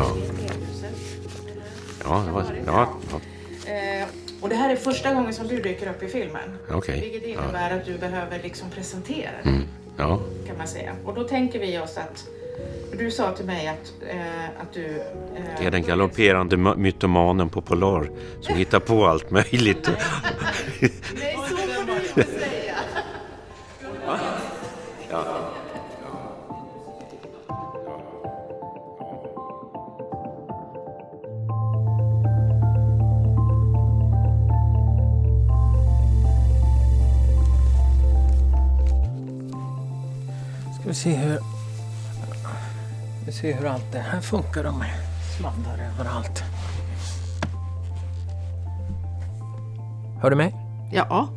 Ja. Ja, ja, ja, ja. Eh, och det här är första gången som du dyker upp i filmen. Okej. Vilket innebär att du behöver liksom presentera dig, Mm. ja. kan man säga. Och då tänker vi oss att du sa till mig att, eh, att du... Eh, Det är den galopperande my- mytomanen på Polar som hittar på allt möjligt. Nej, så se hur... Vi ser hur allt det här funkar. De sladdar överallt. Hör du mig? Ja.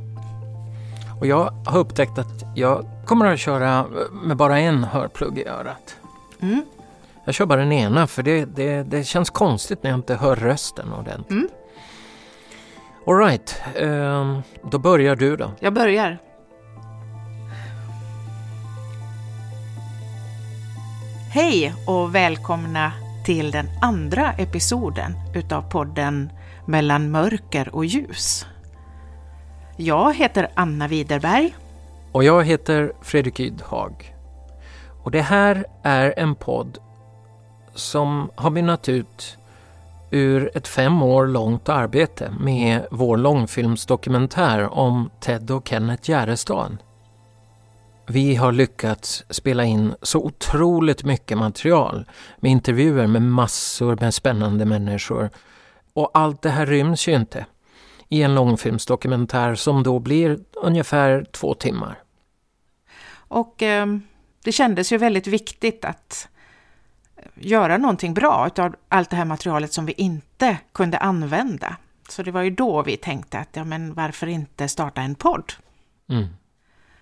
Och jag har upptäckt att jag kommer att köra med bara en hörplugg i örat. Mm. Jag kör bara den ena för det, det, det känns konstigt när jag inte hör rösten ordentligt. Mm. Alright, um, då börjar du då. Jag börjar. Hej och välkomna till den andra episoden utav podden Mellan mörker och ljus. Jag heter Anna Widerberg. Och jag heter Fredrik Ydhag. Och det här är en podd som har mynnat ut ur ett fem år långt arbete med vår långfilmsdokumentär om Ted och Kenneth Gärestad. Vi har lyckats spela in så otroligt mycket material med intervjuer med massor med spännande människor. Och allt det här ryms ju inte i en långfilmsdokumentär som då blir ungefär två timmar. Och eh, det kändes ju väldigt viktigt att göra någonting bra utav allt det här materialet som vi inte kunde använda. Så det var ju då vi tänkte att ja, men varför inte starta en podd? Mm.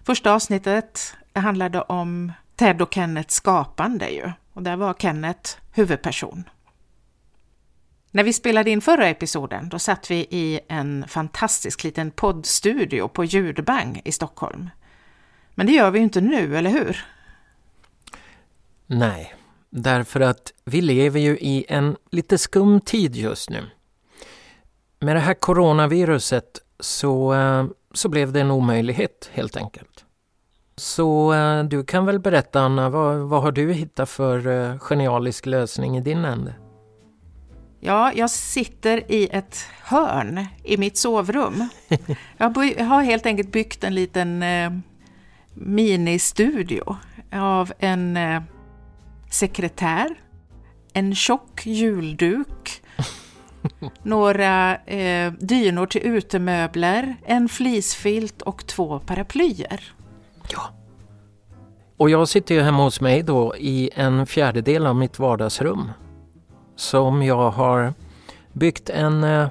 Första avsnittet handlade om Ted och Kenneths skapande ju. Och där var Kenneth huvudperson. När vi spelade in förra episoden, då satt vi i en fantastisk liten poddstudio på Ljudbang i Stockholm. Men det gör vi ju inte nu, eller hur? Nej, därför att vi lever ju i en lite skum tid just nu. Med det här coronaviruset så, eh, så blev det en omöjlighet helt enkelt. Så eh, du kan väl berätta Anna, vad, vad har du hittat för eh, genialisk lösning i din ände? Ja, jag sitter i ett hörn i mitt sovrum. Jag har helt enkelt byggt en liten eh, ministudio av en eh, sekretär, en tjock julduk, några eh, dynor till utemöbler, en flisfilt och två paraplyer. Ja. Och jag sitter ju hemma hos mig då i en fjärdedel av mitt vardagsrum. Som jag har byggt en, eh,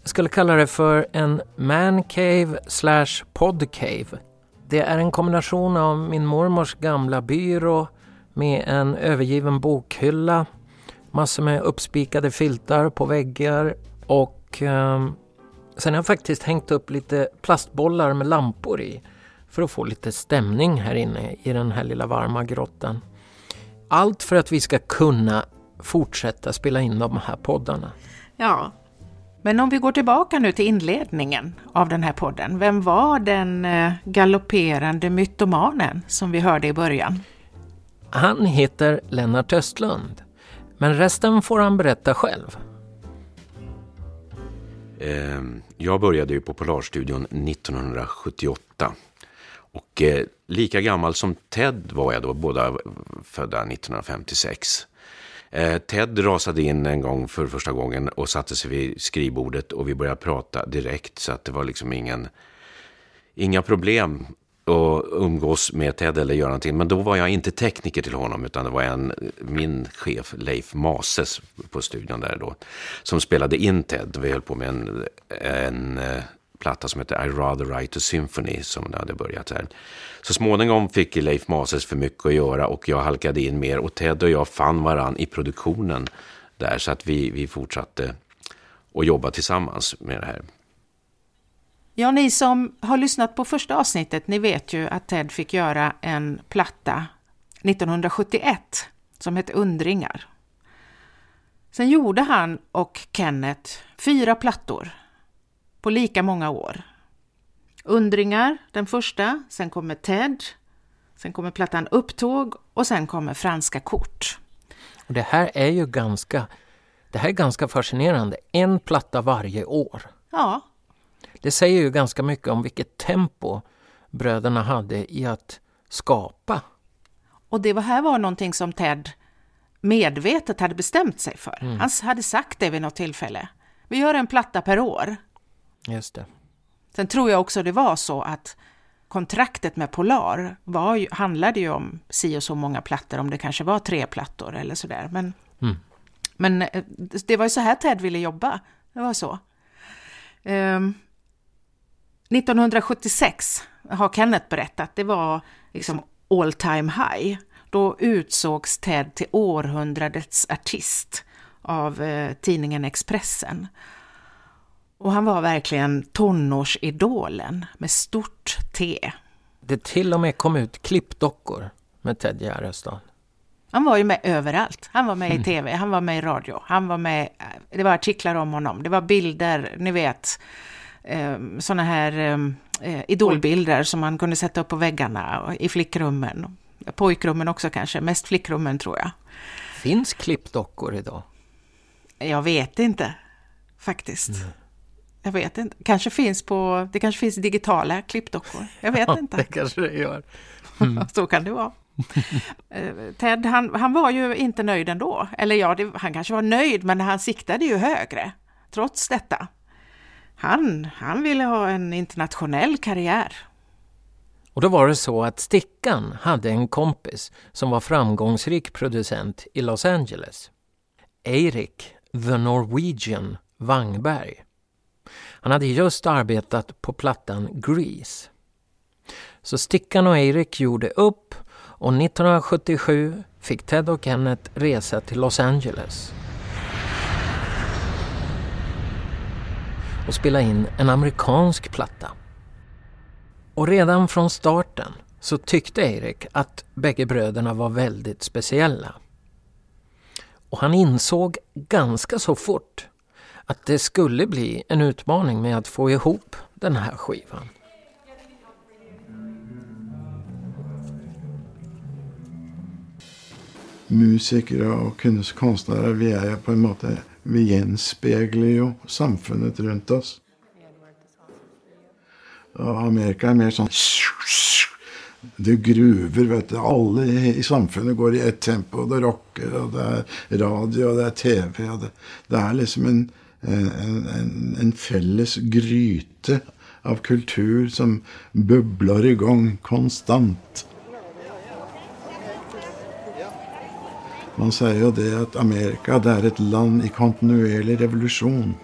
jag skulle kalla det för en mancave slash podcave. Det är en kombination av min mormors gamla byrå med en övergiven bokhylla, massor med uppspikade filtar på väggar och eh, sen har jag faktiskt hängt upp lite plastbollar med lampor i för att få lite stämning här inne i den här lilla varma grottan. Allt för att vi ska kunna fortsätta spela in de här poddarna. Ja, men om vi går tillbaka nu till inledningen av den här podden. Vem var den eh, galopperande mytomanen som vi hörde i början? Han heter Lennart Östlund, men resten får han berätta själv. Eh, Jag började ju på Polarstudion 1978. Och eh, lika gammal som Ted var jag då, båda födda 1956. Eh, Ted rasade in en gång för första gången och satte sig vid skrivbordet och vi började prata direkt så att det var liksom ingen, inga problem att umgås med Ted eller göra någonting. Men då var jag inte tekniker till honom utan det var en, min chef Leif Mases på studion där då som spelade in Ted. Vi höll på med en, en eh, platta som heter I rather write a symphony som hade börjat här. Så småningom fick Leif Mases för mycket att göra och jag halkade in mer och Ted och jag fann varann i produktionen där så att vi, vi fortsatte att jobba tillsammans med det här. Ja, ni som har lyssnat på första avsnittet, ni vet ju att Ted fick göra en platta 1971 som hette Undringar. Sen gjorde han och Kenneth fyra plattor på lika många år. Undringar, den första, sen kommer Ted, sen kommer plattan Upptåg och sen kommer Franska kort. Och det här är ju ganska, det här är ganska fascinerande. En platta varje år. Ja, Det säger ju ganska mycket om vilket tempo bröderna hade i att skapa. och det var här var någonting som Ted medvetet hade bestämt sig för. Han hade sagt det vid något tillfälle. Vi gör en platta per år. Just det. Sen tror jag också det var så att kontraktet med Polar var ju, handlade ju om si och så många plattor, om det kanske var tre plattor eller sådär. Men, Mm. men eh, det var ju så här Ted ville jobba. Det var så. Ehm, 1976 har Kenneth berättat, det var liksom all time high. Då utsågs Ted till århundradets artist av eh, tidningen Expressen. Och han var verkligen tonårsidolen med stort T. Det till och med kom ut klippdockor med Ted Gärdestad. Han var ju med överallt. Han var med i tv, han var med i radio, han var med, det var artiklar om honom, det var bilder, ni vet, sådana här eh, idolbilder som man kunde sätta upp på väggarna i flickrummen. Pojkrummen också kanske, mest flickrummen tror jag. Finns klippdockor idag? Jag vet inte, faktiskt. Jag vet inte. Kanske finns på, det kanske finns digitala klippdockor. Jag vet Det inte. kanske det gör. Så kan det vara. Eh, Ted, han, han var ju inte nöjd ändå. Eller ja, det, han kanske var nöjd, men han siktade ju högre, trots detta. Han, han ville ha en internationell karriär. Och då var det så att Stickan hade en kompis som var framgångsrik producent i Los Angeles. Eirik The Norwegian Wangberg. Han hade just arbetat på plattan Grease. Så Stickan och Eirik gjorde upp och 1977 fick Ted och Kenneth resa till Los Angeles. och spela in en amerikansk platta. Och redan från starten så tyckte Erik att bägge bröderna var väldigt speciella. Och han insåg ganska så fort att det skulle bli en utmaning med att få ihop den här skivan. Musikere og kunst- kunstnere, vi er på en måte Vi gjenspeiler jo samfunnet rundt oss. Og Amerika er mer sånn Det gruver, vet du. Alle i, samhället samfunnet går i ett tempo. Det rocker, og det er radio, og det er TV. Det, det er liksom en, en, en, en felles gryte av kultur som bubblar igång konstant. Man säger ju det att Amerika det är ett land i kontinuerlig revolution.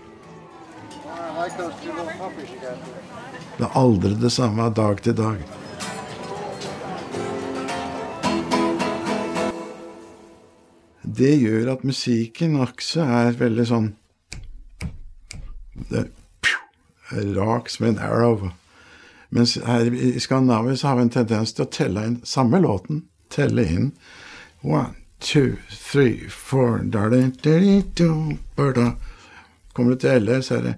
Det är aldrig detsamma dag till dag. Det gör att musiken också är väldigt sån Rak som en arrow. Mens her i Skandinavia så har vi en tendens til å telle inn samme låten. Telle inn. One, two, three, four da, da, da, da, da, da. Kommer du til LR, så er det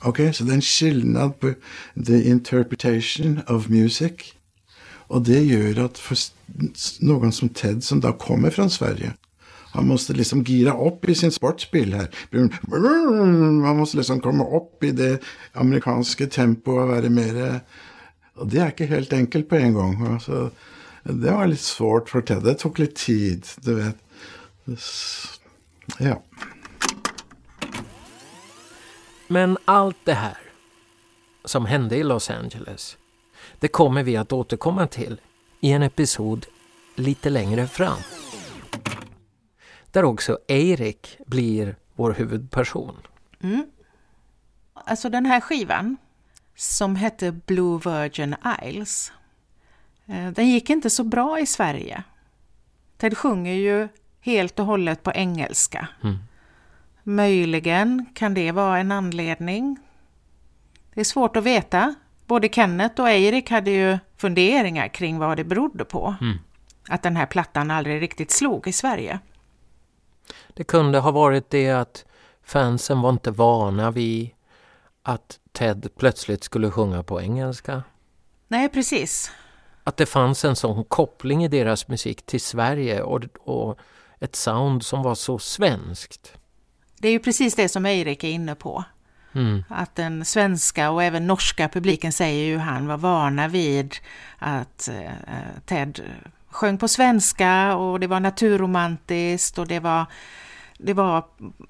Ok, så det er en skilnad på the interpretation of music. Og det gjør at for noen som Ted, som da kommer fra Sverige han måste liksom gira upp i sin sportsbil här. Han måste liksom komma upp i det amerikanska tempo och vara mer Och det är inte helt enkelt på en gång. Alltså, det var lite svårt för Ted. Det tog lite tid, du vet. Ja. Men allt det här som hände i Los Angeles, det kommer vi att återkomma till i en episod lite längre fram. Där också Eirik blir vår huvudperson. Mm. Alltså den här skivan, som hette Blue Virgin Isles, den gick inte så bra i Sverige. Ted sjunger ju helt och hållet på engelska. Mm. Möjligen kan det vara en anledning. Det är svårt att veta. Både Kenneth och Eirik hade ju funderingar kring vad det berodde på. Mm. att den här plattan aldrig riktigt slog i Sverige. Det kunde ha varit det att fansen var inte vana vid att Ted plötsligt skulle sjunga på engelska. Nej, precis. Att det fanns en sån koppling i deras musik till Sverige och, och ett sound som var så svenskt. Det är ju precis det som Eirik är inne på. Mm. Att den svenska och även norska publiken säger ju han var vana vid att eh, Ted sjöng på svenska och det var naturromantiskt och det var, det var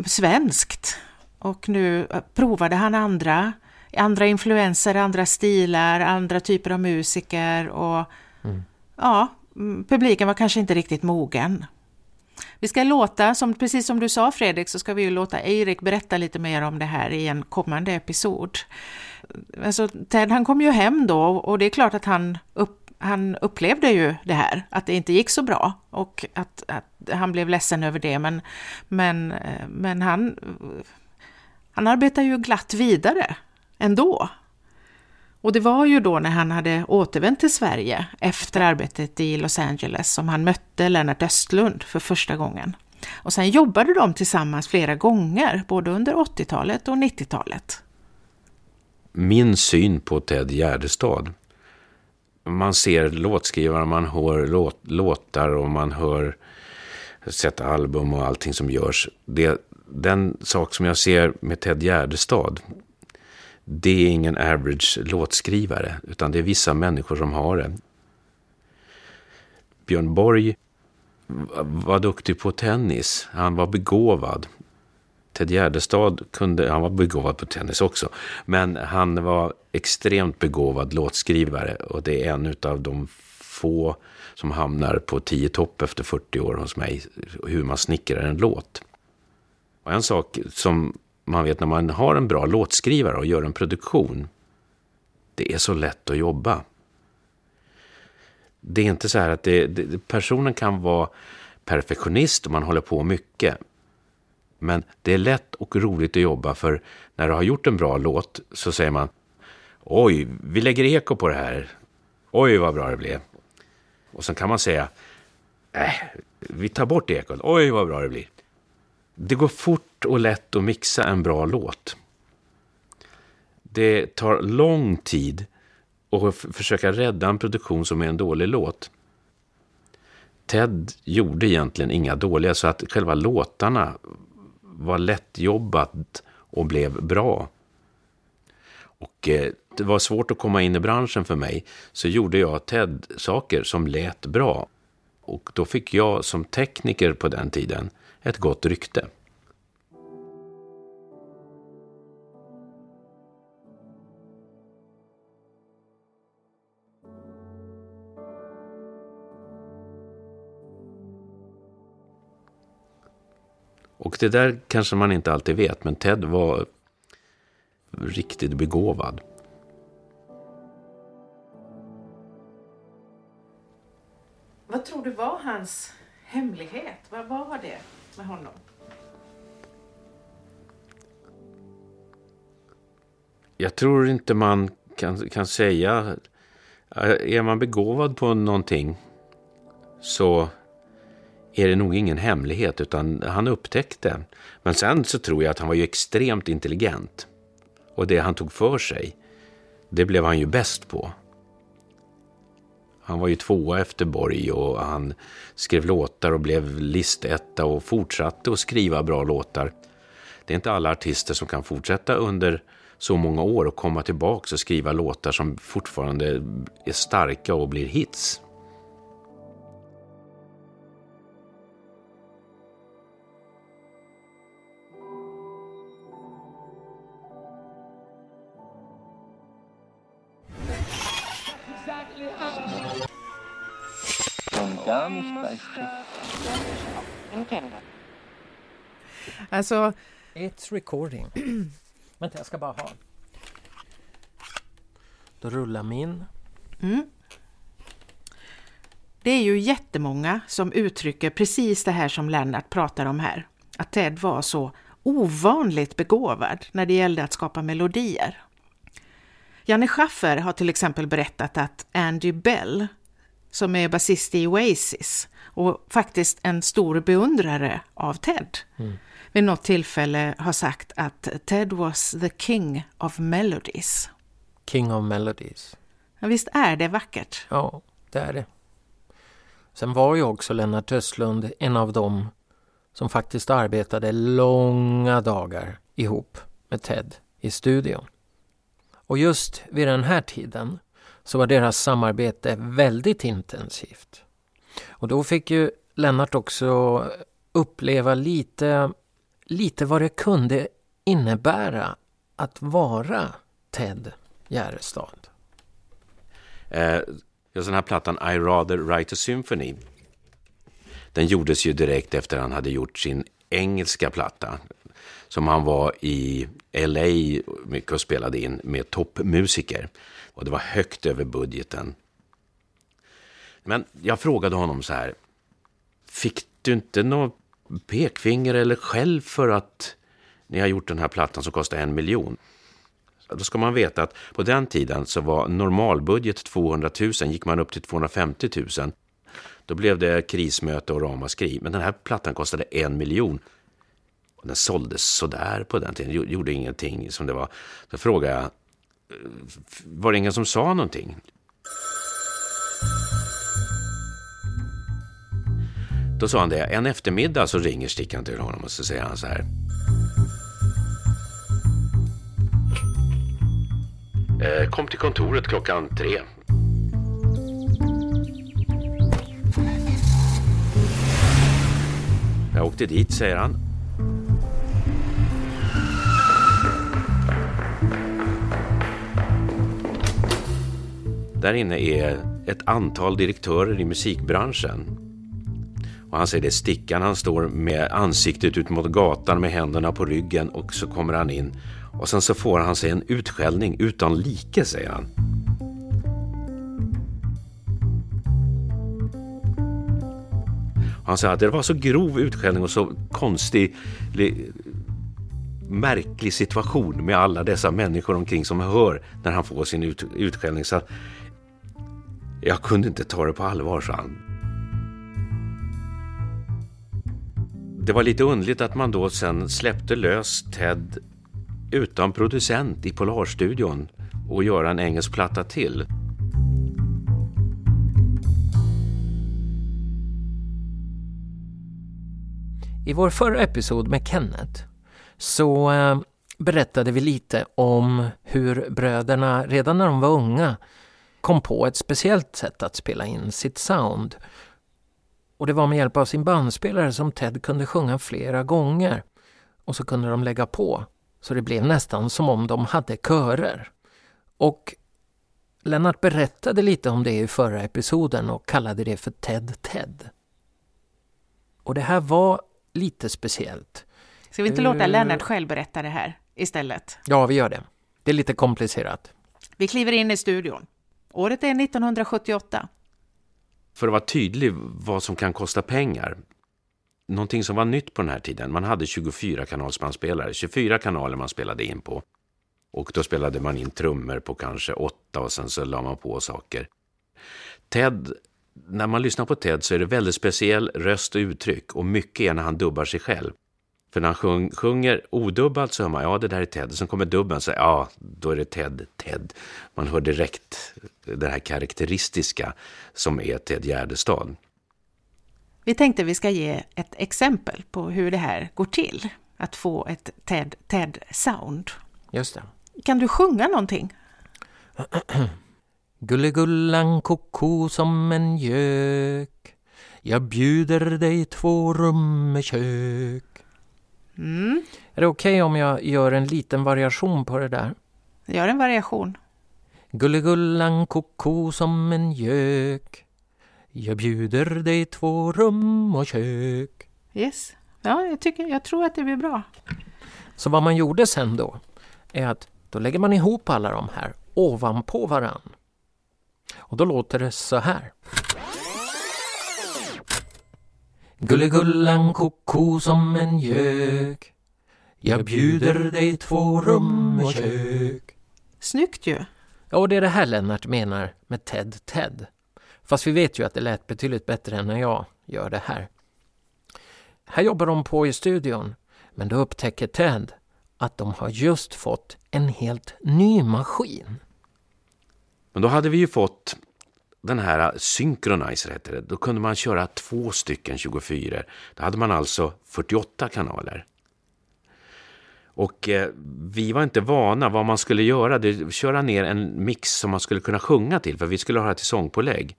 svenskt. Och nu provade han andra, andra influenser, andra stilar, andra typer av musiker och Mm. ja, mm, publiken var kanske inte riktigt mogen. Vi ska låta, som, precis som du sa Fredrik, så ska vi ju låta Eirik berätta lite mer om det här i en kommande episod. Alltså, Ted han kom ju hem då och det är klart att han, upp, han upplevde ju det här, att det inte gick så bra och att, att han blev ledsen över det. Men, men, eh, men han, han arbetar ju glatt vidare ändå. Och det var ju då när han hade återvänt till Sverige efter arbetet i Los Angeles som han mötte Lennart Östlund för första gången. Och sen jobbade de tillsammans flera gånger, både under 80-talet och 90-talet. Min syn på Ted Gärdestad. Man ser låtskrivare, man hör låt, låtar och man hör sätta album och allting som görs. Det, den sak som jag ser med Ted Gärdestad, det är ingen average låtskrivare, utan det är vissa människor som har det. Björn Borg var duktig på tennis. Han var begåvad. Ted Gärdestad kunde, han var begåvad på tennis också, men han var extremt begåvad låtskrivare och det är en av de få som hamnar på tio topp efter 40 år hos mig, hur man snickrar en låt. Och en sak som man vet när man har en bra låtskrivare och gör en produktion, det är så lätt att jobba. Det är inte så här att det, det, personen kan vara perfektionist och man håller på mycket. Men det är lätt och roligt att jobba för när du har gjort en bra låt så säger man Oj, vi lägger eko på det här. Oj, vad bra det blev. Och sen kan man säga äh, vi tar bort ekot. Oj, vad bra det blir. Det går fort och lätt att mixa en bra låt. Det tar lång tid att försöka rädda en produktion som är en dålig låt. Ted gjorde egentligen inga dåliga, så att själva låtarna var lättjobbat och blev bra. Och eh, det var svårt att komma in i branschen för mig, så gjorde jag Ted-saker som lät bra. Och då fick jag som tekniker på den tiden ett gott rykte. Och det där kanske man inte alltid vet, men Ted var riktigt begåvad. Vad tror du var hans hemlighet? Vad var det med honom? Jag tror inte man kan, kan säga... Är man begåvad på någonting så är det nog ingen hemlighet, utan han upptäckte. Men sen så tror jag att han var ju extremt intelligent. Och det han tog för sig, det blev han ju bäst på. Han var ju tvåa efter Borg och han skrev låtar och blev listetta och fortsatte att skriva bra låtar. Det är inte alla artister som kan fortsätta under så många år och komma tillbaka och skriva låtar som fortfarande är starka och blir hits. Alltså, It's recording. Vänta, jag ska bara ha. Då rullar min. mm. Det är ju jättemånga som uttrycker precis det här som Lennart pratar om här. Att Ted var så ovanligt begåvad när det gällde att skapa melodier. Janne Schaffer har till exempel berättat att Andy Bell som är basist i Oasis och faktiskt en stor beundrare av Ted, mm. vid något tillfälle har sagt att Ted was the king of melodies. King of melodies. Ja, visst är det vackert? Ja, det är det. Sen var ju också Lennart Östlund en av dem som faktiskt arbetade långa dagar ihop med Ted i studion. Och just vid den här tiden så var deras samarbete väldigt intensivt. Och då fick ju Lennart också uppleva lite, lite vad det kunde innebära att vara Ted Gärdestad. Eh, den här plattan I rather write a symphony. Den gjordes ju direkt efter han hade gjort sin engelska platta. Som han var i LA mycket och spelade in med toppmusiker. Och det var högt över budgeten. Men jag frågade honom så här. Fick du inte något pekfinger eller skäll för att ni har gjort den här plattan som kostar en miljon? Då ska man veta att på den tiden så var normalbudget 200 000, gick man upp till 250 000. Då blev det krismöte och ramaskri. Men den här plattan kostade en miljon. Den såldes sådär på den tiden, gjorde ingenting som det var. Då frågade jag, var det ingen som sa någonting? Då sa han det, en eftermiddag så ringer stickan till honom och så säger han så här. Eh, kom till kontoret klockan tre. Jag åkte dit, säger han. Där inne är ett antal direktörer i musikbranschen. Och han säger det, är Stickan han står med ansiktet ut mot gatan med händerna på ryggen och så kommer han in och sen så får han sig en utskällning utan like, säger han. Han säger att det var så grov utskällning och så konstig, märklig situation med alla dessa människor omkring som hör när han får sin ut, utskällning. Så jag kunde inte ta det på allvar, sa han. Det var lite underligt att man då sen släppte lös Ted utan producent i Polarstudion och göra en engelsk platta till. I vår förra episod med Kenneth så eh, berättade vi lite om hur bröderna redan när de var unga kom på ett speciellt sätt att spela in sitt sound. Och det var med hjälp av sin bandspelare som Ted kunde sjunga flera gånger. Och så kunde de lägga på så det blev nästan som om de hade körer. Och Lennart berättade lite om det i förra episoden och kallade det för Ted Ted. Och det här var lite speciellt. Ska vi inte låta eh, Lennart själv berätta det här istället? Ja, vi gör det. Det är lite komplicerat. Vi kliver in i studion. Året är 1978. För att vara tydlig vad som kan kosta pengar någonting som var nytt på den här tiden. Man hade 24 kanalsbandspelare, 24 kanaler man spelade in på. Och då spelade man in trummor på kanske åtta och sen så la man på saker. Ted, när man lyssnar på Ted så är det väldigt speciell röst och uttryck och mycket är när han dubbar sig själv. För när han sjung, sjunger odubbat så hör man, ja det där är Ted. Och sen kommer dubben så ja, då är det Ted, Ted. Man hör direkt det här karaktäristiska som är Ted Gärdestad. Vi tänkte vi ska ge ett exempel på hur det här går till, att få ett TED, TED Sound. Just det. Kan du sjunga någonting? Gulligullan koko som en gök Jag bjuder dig två rum med kök mm. Är det okej okay om jag gör en liten variation på det där? Gör en variation. Gulligullan koko som en gök jag bjuder dig två rum och kök. Yes. Ja, jag, tycker, jag tror att det blir bra. Så vad man gjorde sen då är att då lägger man ihop alla de här ovanpå varann. Och då låter det så här. Gulligullan koko som en gök Jag bjuder dig två rum och kök Snyggt ju! Ja, och det är det här Lennart menar med Ted Ted. Fast vi vet ju att det lät betydligt bättre än när jag gör det här. Här jobbar de på i studion, men då upptäcker Ted att de har just fått en helt ny maskin. Men då hade vi ju fått den här Synchronizer hette det. Då kunde man köra två stycken 24. Då hade man alltså 48 kanaler. Och eh, vi var inte vana vad man skulle göra. Det köra ner en mix som man skulle kunna sjunga till, för vi skulle ha det till sångpålägg.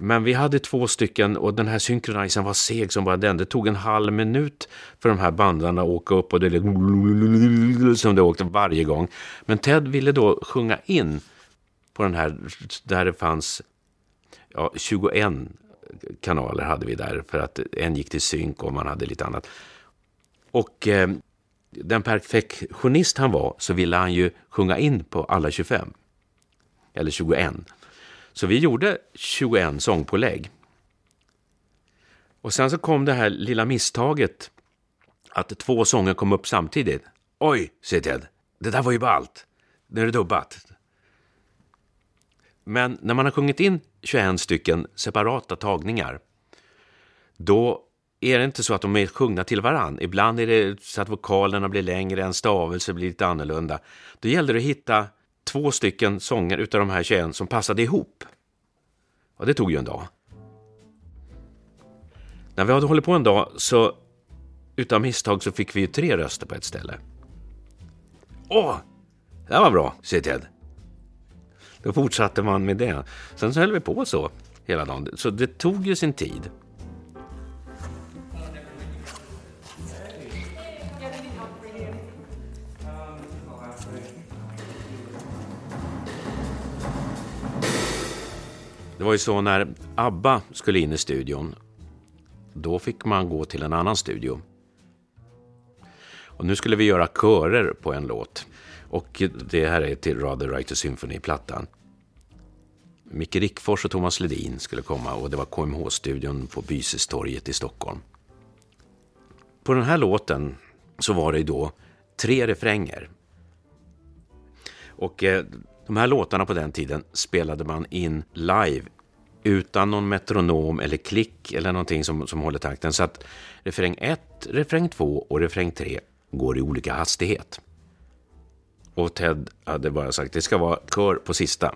Men vi hade två stycken och den här synkronisen var seg som bara den. Det tog en halv minut för de här bandarna att åka upp och det liksom, som det åkte varje gång. Men Ted ville då sjunga in på den här där det fanns ja, 21 kanaler hade vi där för att en gick till synk och man hade lite annat. Och eh, den perfektionist han var så ville han ju sjunga in på alla 25. Eller 21. Så vi gjorde 21 sångpålägg. Och sen så kom det här lilla misstaget att två sånger kom upp samtidigt. Oj, säger Ted. Det där var ju bara allt. Nu är det dubbat. Men när man har sjungit in 21 stycken separata tagningar, då är det inte så att de är sjungna till varann. Ibland är det så att vokalerna blir längre, en stavelse blir lite annorlunda. Då gällde det att hitta två stycken sånger utav de här 21 som passade ihop. Och det tog ju en dag. När vi hade hållit på en dag så utan misstag så fick vi ju tre röster på ett ställe. Åh, det var bra, säger Ted. Då fortsatte man med det. Sen så höll vi på så hela dagen. Så det tog ju sin tid. Det var ju så när ABBA skulle in i studion. Då fick man gå till en annan studio. Och nu skulle vi göra körer på en låt. Och det här är till Rather Writer Symphony-plattan. Micke Rickfors och Thomas Ledin skulle komma och det var KMH-studion på Bysestorget i Stockholm. På den här låten så var det då tre refränger. Och eh, de här låtarna på den tiden spelade man in live utan någon metronom eller klick eller någonting som, som håller takten. Så att refräng 1, refräng 2 och refräng 3 går i olika hastighet. Och Ted hade bara sagt det ska vara kör på sista.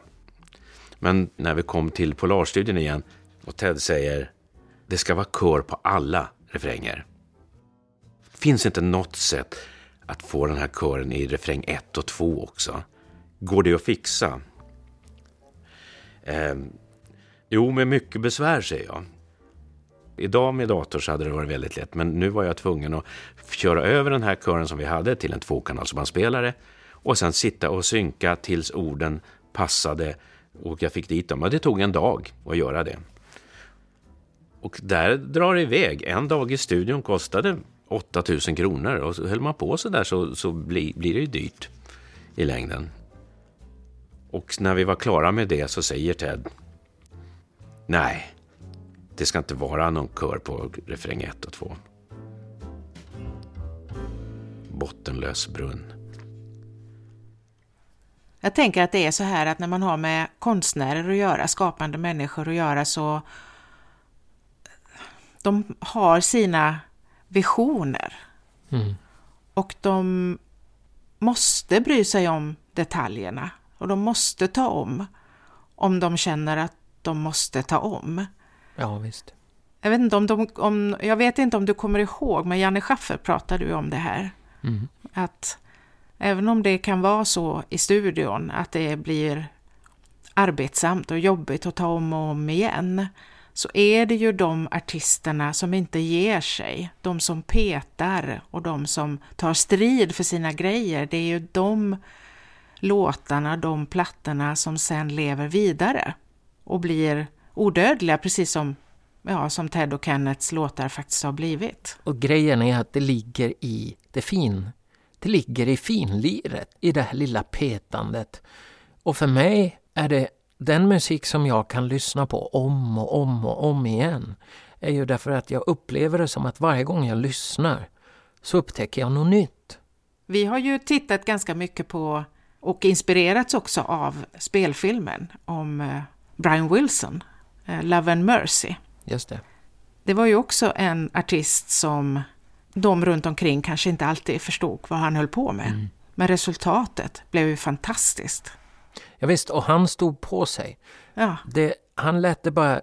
Men när vi kom till Polarstudien igen och Ted säger det ska vara kör på alla refränger. Finns inte något sätt att få den här kören i refräng 1 och 2 också? Går det att fixa? Eh, jo, med mycket besvär, säger jag. Idag med dator så hade det varit väldigt lätt, men nu var jag tvungen att köra över den här kören som vi hade till en tvåkanalsbandspelare och sen sitta och synka tills orden passade och jag fick dit dem. Och det tog en dag att göra det. Och där drar det iväg. En dag i studion kostade 8000 kronor och så höll man på så där så, så blir, blir det ju dyrt i längden. Och när vi var klara med det så säger Ted Nej, det ska inte vara någon kör på refräng 1 och 2. Bottenlös brunn. Jag tänker att det är så här att när man har med konstnärer att göra, skapande människor att göra så de har sina visioner. Mm. Och de måste bry sig om detaljerna och de måste ta om om de känner att de måste ta om. Ja, visst. Jag vet inte om, de, om, jag vet inte om du kommer ihåg, men Janne Schaffer pratade ju om det här. Mm. Att även om det kan vara så i studion att det blir arbetsamt och jobbigt att ta om och om igen, så är det ju de artisterna som inte ger sig, de som petar och de som tar strid för sina grejer, det är ju de låtarna, de plattorna som sen lever vidare och blir odödliga, precis som, ja, som Ted och Kennets låtar faktiskt har blivit. Och grejen är att det ligger i det fin. Det ligger i finliret, i det här lilla petandet. Och för mig är det den musik som jag kan lyssna på om och om och om igen är ju därför att jag upplever det som att varje gång jag lyssnar så upptäcker jag något nytt. Vi har ju tittat ganska mycket på och inspirerats också av spelfilmen om eh, Brian Wilson, eh, Love and Mercy. Just det. Det var ju också en artist som de runt omkring kanske inte alltid förstod vad han höll på med. Mm. Men resultatet blev ju fantastiskt. Ja, visst, och han stod på sig. Ja. Det, han lät det bara,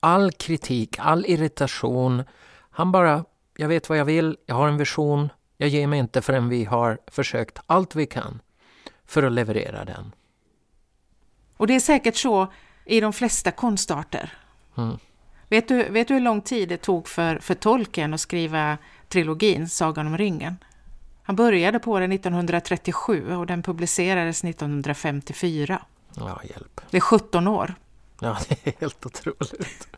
all kritik, all irritation, han bara, jag vet vad jag vill, jag har en vision, jag ger mig inte förrän vi har försökt allt vi kan för att leverera den. Och det är säkert så i de flesta konstarter. Mm. Vet, du, vet du hur lång tid det tog för, för Tolkien att skriva trilogin Sagan om ringen? Han började på den 1937 och den publicerades 1954. Ja, hjälp. Det är 17 år. Ja, det är helt otroligt.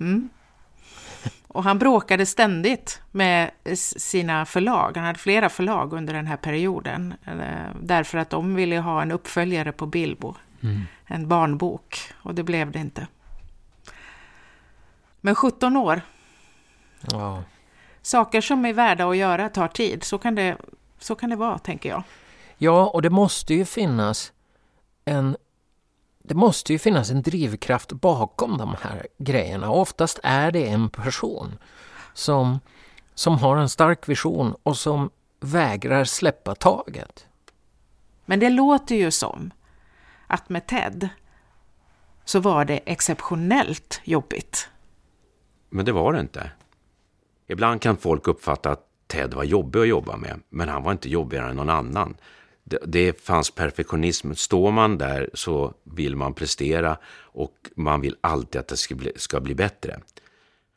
Mm. Och han bråkade ständigt med sina förlag. Han hade flera förlag under den här perioden. Eh, därför att de ville ha en uppföljare på Bilbo. Mm. En barnbok. Och det blev det inte. Men 17 år. Ja. Saker som är värda att göra tar tid. Så kan det, så kan det vara, tänker jag. Ja, och det måste ju finnas en det måste ju finnas en drivkraft bakom de här grejerna. Oftast är det en person som, som har en stark vision och som vägrar släppa taget. Men det låter ju som att med Ted så var det exceptionellt jobbigt. Men det var det inte. Ibland kan folk uppfatta att Ted var jobbig att jobba med, men han var inte jobbigare än någon annan det, det fanns perfektionism. Står man där så vill man prestera och man vill alltid att det ska bli, ska bli bättre.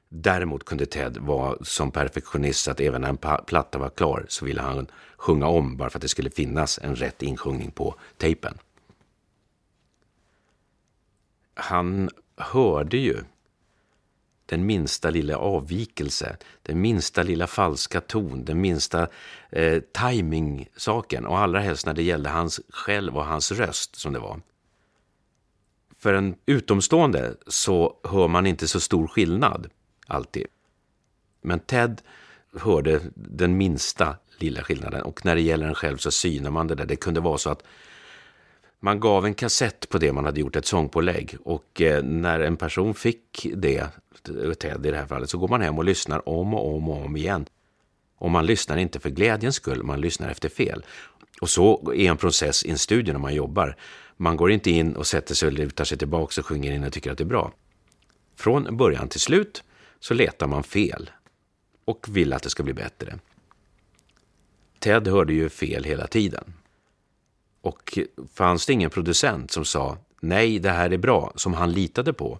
Däremot kunde Ted vara som perfektionist att även när en platta var klar så ville han sjunga om bara för att det skulle finnas en rätt insjungning på tejpen. Han hörde ju den minsta lilla avvikelse, den minsta lilla falska ton, den minsta eh, timing-saken och allra helst när det gällde hans själv och hans röst som det var. För en utomstående så hör man inte så stor skillnad alltid. Men Ted hörde den minsta lilla skillnaden och när det gäller en själv så synar man det där. Det kunde vara så att man gav en kassett på det man hade gjort ett sångpålägg och eh, när en person fick det, eh, Ted i det här fallet, så går man hem och lyssnar om och om och om igen. Och man lyssnar inte för glädjens skull, man lyssnar efter fel. Och så är en process i en studio när man jobbar. Man går inte in och sätter sig och lutar sig tillbaka och sjunger in och tycker att det är bra. Från början till slut så letar man fel och vill att det ska bli bättre. Ted hörde ju fel hela tiden. Och fanns det ingen producent som sa nej, det här är bra, som han litade på,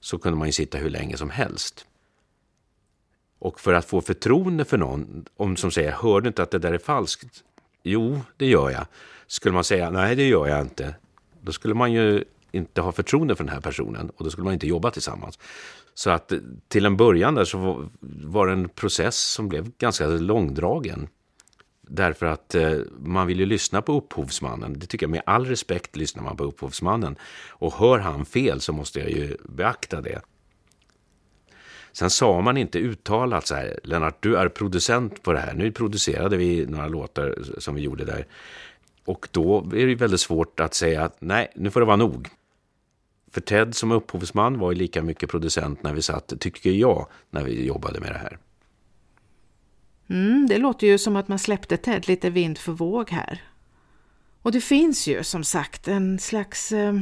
så kunde man ju sitta hur länge som helst. Och för att få förtroende för någon, om som säger hör du inte att det där är falskt? Jo, det gör jag. Skulle man säga nej, det gör jag inte, då skulle man ju inte ha förtroende för den här personen och då skulle man inte jobba tillsammans. Så att till en början där så var det en process som blev ganska långdragen. Därför att eh, man vill ju lyssna på upphovsmannen. Det tycker jag med all respekt lyssnar man på upphovsmannen. Och hör han fel så måste jag ju beakta det. Sen sa man inte uttalat så här, Lennart du är producent på det här. Nu producerade vi några låtar som vi gjorde där. Och då är det väldigt svårt att säga att nej, nu får det vara nog. För Ted som upphovsman var ju lika mycket producent när vi satt, tycker jag, när vi jobbade med det här. Mm, det låter ju som att man släppte Ted lite vind för våg här. Och det finns ju som sagt en slags eh,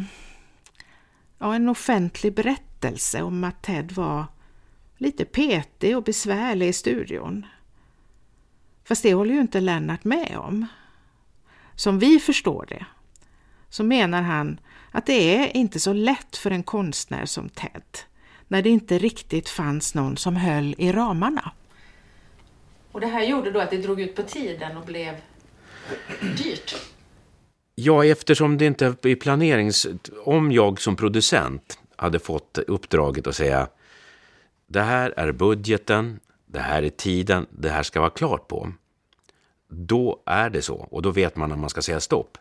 ja, en offentlig berättelse om att Ted var lite petig och besvärlig i studion. Fast det håller ju inte Lennart med om. Som vi förstår det så menar han att det är inte så lätt för en konstnär som Ted när det inte riktigt fanns någon som höll i ramarna. Och det här gjorde då att det drog ut på tiden och blev dyrt. Ja, eftersom det inte är planerings... Om jag som producent hade fått uppdraget att säga det här är budgeten, det här är tiden, det här ska vara klart på. Då är det så och då vet man när man ska säga stopp.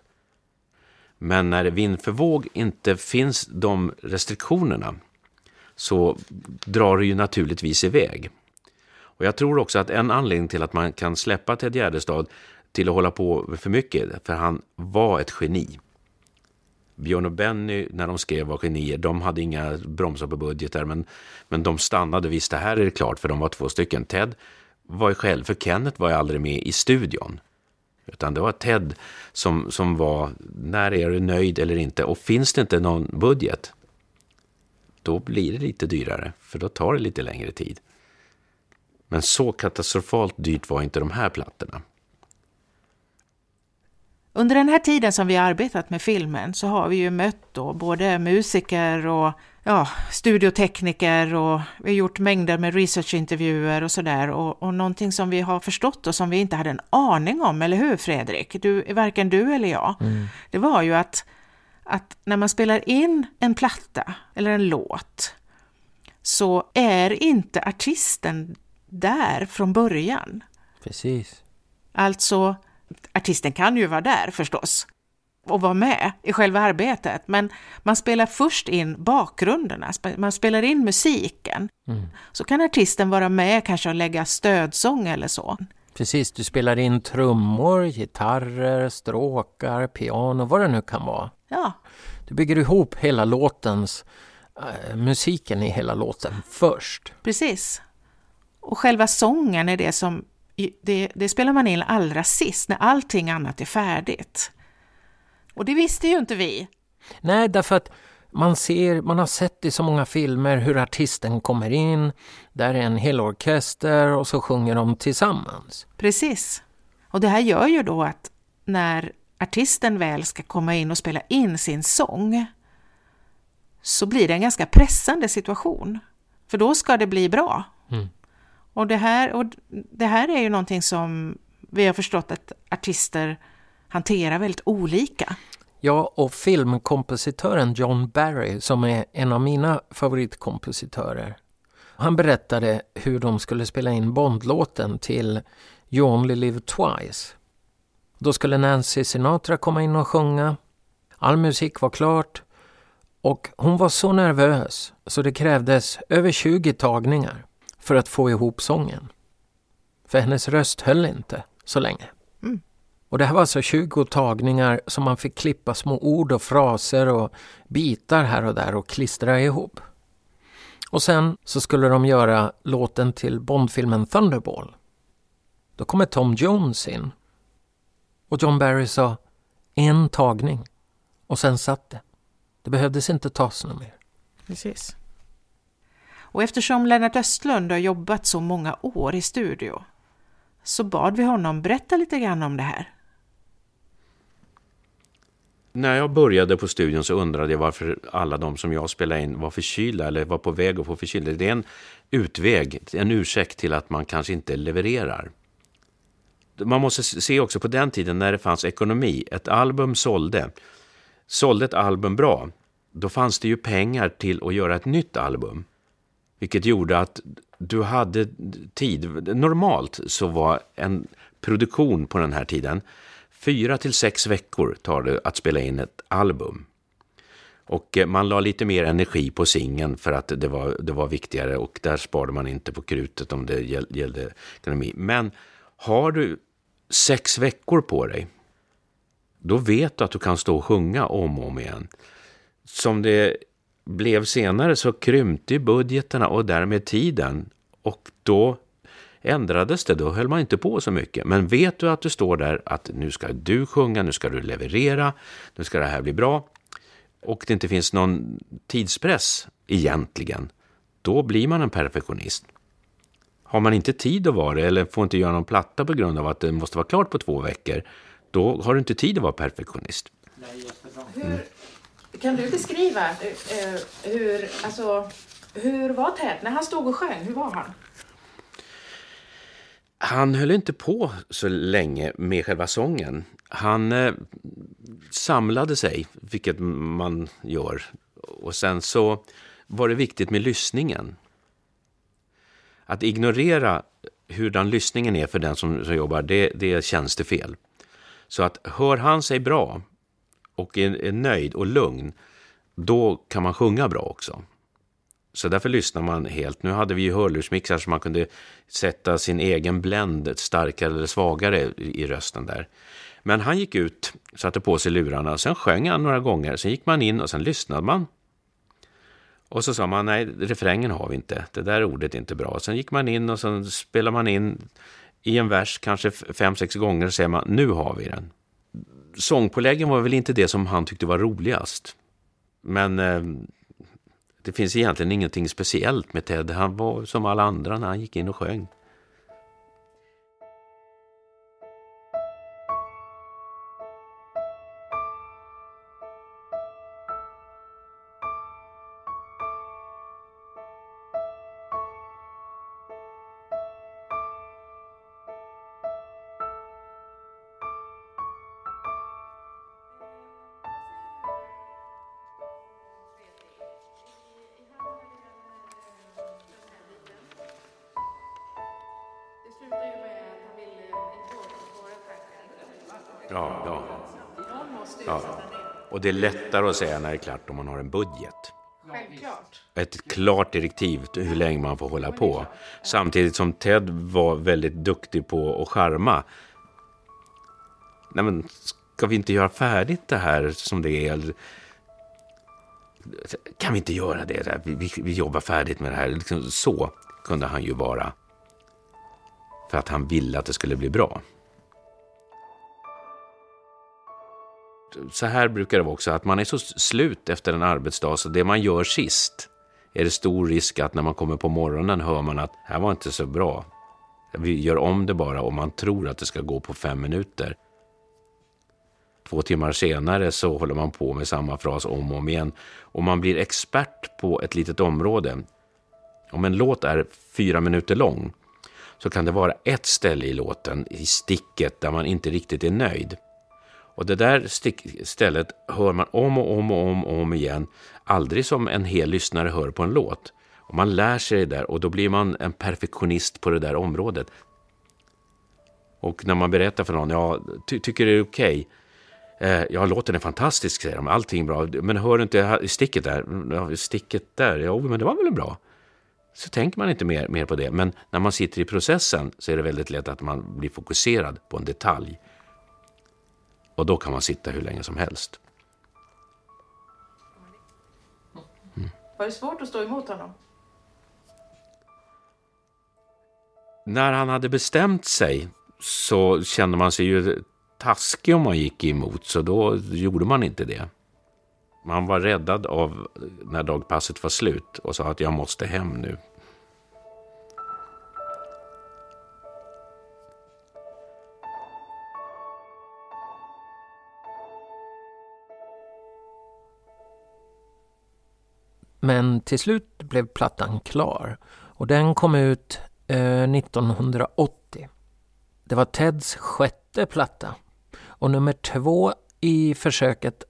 Men när det vind för våg inte finns de restriktionerna så drar det ju naturligtvis iväg. Och jag tror också att en anledning till att man kan släppa Ted Gärdestad till att hålla på för mycket, för han var ett geni. Björn och Benny, när de skrev var genier, de hade inga bromsar på budgetar, men, men de stannade. Visst, det här är det klart, för de var två stycken. Ted var ju själv, för Kenneth var ju aldrig med i studion. Utan det var Ted som, som var, när är du nöjd eller inte? Och finns det inte någon budget, då blir det lite dyrare, för då tar det lite längre tid. Men så katastrofalt dyrt var inte de här plattorna. Under den här tiden som vi har arbetat med filmen så har vi ju mött då både musiker och ja, studiotekniker och vi har gjort mängder med researchintervjuer och sådär och, och någonting som vi har förstått och som vi inte hade en aning om, eller hur Fredrik? Du, varken du eller jag. Mm. Det var ju att, att när man spelar in en platta eller en låt så är inte artisten där från början. Precis. Alltså, artisten kan ju vara där förstås och vara med i själva arbetet, men man spelar först in bakgrunderna, man spelar in musiken. Mm. Så kan artisten vara med kanske och lägga stödsång eller så. Precis, du spelar in trummor, gitarrer, stråkar, piano, vad det nu kan vara. Ja. Du bygger ihop hela låtens, äh, musiken i hela låten först. Precis. Och själva sången är det som det, det, spelar man in allra sist, när allting annat är färdigt. Och det visste ju inte vi. Nej, därför att man ser, man har sett i så många filmer hur artisten kommer in, där är en hel orkester och så sjunger de tillsammans. Precis. Och det här gör ju då att när artisten väl ska komma in och spela in sin sång så blir det en ganska pressande situation. För då ska det bli bra. Mm. Och, det här, och det här är ju någonting som vi har förstått att artister hanterar väldigt olika. Ja, och filmkompositören John Barry, som är en av mina favoritkompositörer, han berättade hur de skulle spela in Bondlåten till You Only Live Twice. Då skulle Nancy Sinatra komma in och sjunga. All musik var klart och hon var så nervös så det krävdes över 20 tagningar för att få ihop sången. För hennes röst höll inte så länge. Mm. Och det här var alltså 20 tagningar som man fick klippa små ord och fraser och bitar här och där och klistra ihop. Och sen så skulle de göra låten till Bondfilmen Thunderball. Då kommer Tom Jones in. Och John Barry sa en tagning. Och sen satt det. Det behövdes inte tas något mer. Precis. Och eftersom Lennart Östlund har jobbat så många år i studio så bad vi honom berätta lite grann om det här. När jag började på studion så undrade jag varför alla de som jag spelade in var förkylda eller var på väg att få förkylda. Det är en utväg, en ursäkt till att man kanske inte levererar. Man måste se också på den tiden när det fanns ekonomi. Ett album sålde. Sålde ett album bra, då fanns det ju pengar till att göra ett nytt album. Vilket gjorde att du hade tid. Normalt så var en produktion på den här tiden fyra till sex veckor tar det att spela in ett album. Och eh, man la lite mer energi på singen för att det var, det var viktigare och där sparade man inte på krutet om det gällde ekonomi. Men har du sex veckor på dig, då vet du att du kan stå och sjunga om och om igen. Som det blev senare så krympte budgeterna och därmed tiden. Och då ändrades det, då höll man inte på så mycket. Men vet du att du står där att nu ska du sjunga, nu ska du leverera, nu ska det här bli bra och det inte finns någon tidspress egentligen, då blir man en perfektionist. Har man inte tid att vara det eller får inte göra någon platta på grund av att det måste vara klart på två veckor, då har du inte tid att vara perfektionist. Mm. Kan du beskriva uh, hur, alltså, hur var Ted när han stod och sjöng? Hur var han? Han höll inte på så länge med själva sången. Han eh, samlade sig, vilket man gör. Och sen så var det viktigt med lyssningen. Att ignorera hurdan lyssningen är för den som, som jobbar, det, det känns det fel. Så att hör han sig bra och är, är nöjd och lugn, då kan man sjunga bra också. Så därför lyssnar man helt. Nu hade vi ju hörlursmixar så man kunde sätta sin egen blend starkare eller svagare i rösten där. Men han gick ut, satte på sig lurarna, sen sjöng han några gånger, sen gick man in och sen lyssnade man. Och så sa man, nej, refrängen har vi inte, det där ordet är inte bra. Sen gick man in och sen spelade man in i en vers kanske fem, sex gånger och säger man, nu har vi den. Sångpåläggen var väl inte det som han tyckte var roligast. Men eh, det finns egentligen ingenting speciellt med Ted. Han var som alla andra när han gick in och sjöng. Ja, ja. ja. Och det är lättare att säga när det är klart om man har en budget. Självklart. Ett klart direktiv till hur länge man får hålla på. Samtidigt som Ted var väldigt duktig på att charma. Nej men, ska vi inte göra färdigt det här som det är? Kan vi inte göra det? Vi, vi, vi jobbar färdigt med det här. Liksom, så kunde han ju vara. För att han ville att det skulle bli bra. Så här brukar det vara också, att man är så slut efter en arbetsdag, så det man gör sist är det stor risk att när man kommer på morgonen hör man att det här var inte så bra. Vi gör om det bara och man tror att det ska gå på fem minuter. Två timmar senare så håller man på med samma fras om och om igen. Och man blir expert på ett litet område. Om en låt är fyra minuter lång så kan det vara ett ställe i låten, i sticket, där man inte riktigt är nöjd. Och det där stället hör man om och om och om och om igen. Aldrig som en hel lyssnare hör på en låt. Och man lär sig det där och då blir man en perfektionist på det där området. Och när man berättar för någon, ja, ty tycker det är okej? Okay? Eh, ja, låten är fantastisk, säger de. Allting är bra. Men hör du inte mm, sticket där? Ja, sticket där? Jo, men det var väl bra? Så tänker man inte mer, mer på det. Men när man sitter i processen så är det väldigt lätt att man blir fokuserad på en detalj. Och då kan man sitta hur länge som helst. Mm. Var det svårt att stå emot honom? När han hade bestämt sig så kände man sig ju taskig om man gick emot, så då gjorde man inte det. Man var räddad av när dagpasset var slut och sa att jag måste hem nu. Men till slut blev plattan klar och den kom ut eh, 1980. Det var Teds sjätte platta och nummer två i försöket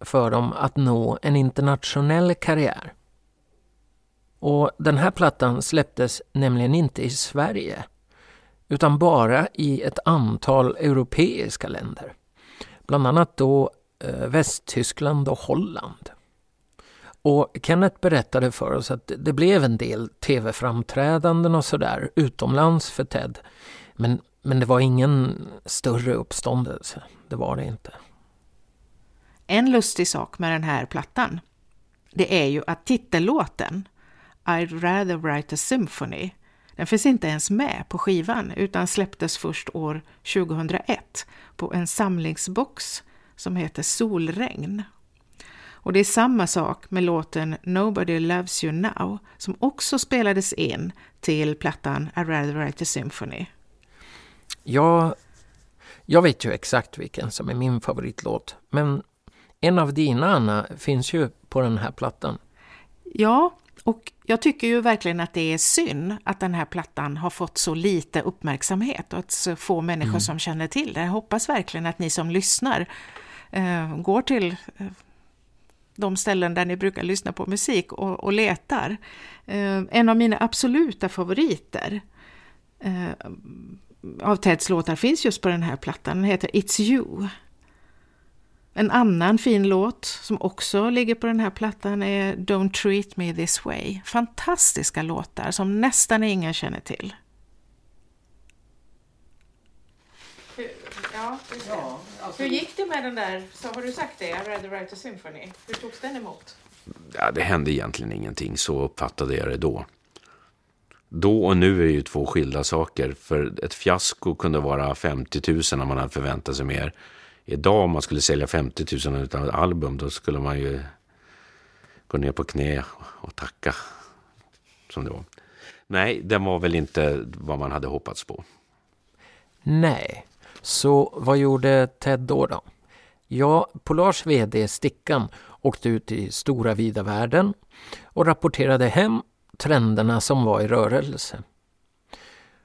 för dem att nå en internationell karriär. Och den här plattan släpptes nämligen inte i Sverige utan bara i ett antal europeiska länder. Bland annat då eh, Västtyskland och Holland. Och Kenneth berättade för oss att det blev en del tv-framträdanden och sådär utomlands för Ted. Men, men det var ingen större uppståndelse. Det var det inte. En lustig sak med den här plattan, det är ju att titellåten I'd rather write a symphony, den finns inte ens med på skivan utan släpptes först år 2001 på en samlingsbox som heter Solregn och det är samma sak med låten Nobody Loves You Now som också spelades in till plattan I rather write a symphony. Ja, jag vet ju exakt vilken som är min favoritlåt, men en av dina, Anna, finns ju på den här plattan. Ja, och jag tycker ju verkligen att det är synd att den här plattan har fått så lite uppmärksamhet och att så få människor mm. som känner till det. Jag hoppas verkligen att ni som lyssnar eh, går till eh, de ställen där ni brukar lyssna på musik och, och letar. Eh, en av mina absoluta favoriter eh, av Teds låtar finns just på den här plattan. Den heter It's You. En annan fin låt som också ligger på den här plattan är Don't Treat Me This Way. Fantastiska låtar som nästan ingen känner till. Ja. Hur gick det med den där, så har du sagt det, I rather write a symphony? Hur togs den emot? Ja, det hände egentligen ingenting, så uppfattade jag det då. Då och nu är ju två skilda saker, för ett fiasko kunde vara 50 000 om man hade förväntat sig mer. Idag om man skulle sälja 50 000 av ett album, då skulle man ju gå ner på knä och tacka. Som det var. Nej, den var väl inte vad man hade hoppats på. Nej, så vad gjorde Ted då? då? Ja, Polars VD Stickan åkte ut i stora vida världen och rapporterade hem trenderna som var i rörelse.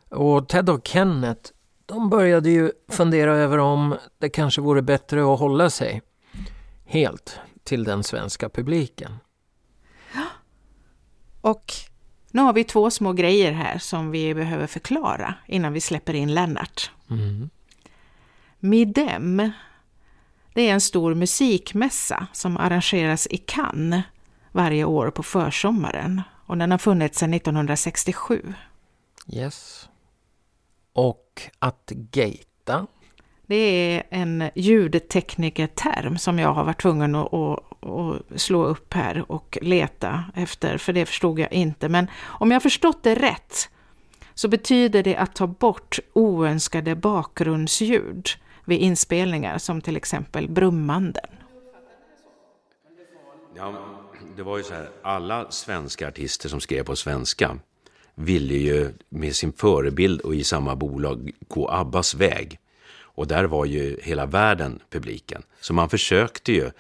Och Ted och Kenneth, de började ju fundera över om det kanske vore bättre att hålla sig helt till den svenska publiken. Och nu har vi två små grejer här som vi behöver förklara innan vi släpper in Lennart. Mm. Midem, det är en stor musikmässa som arrangeras i Cannes varje år på försommaren och den har funnits sedan 1967. Yes. Och att gata. Det är en ljudteknikerterm som jag har varit tvungen att, att, att, slå upp här och leta efter, för det förstod jag inte. Men om jag förstått det rätt så betyder det att ta bort oönskade bakgrundsljud vid inspelningar som till exempel brummanden. Ja, det var ju så här, alla svenska artister som skrev på svenska ville ju med sin förebild och i samma bolag gå Abbas väg. Och där var ju hela världen publiken. Så man försökte ju.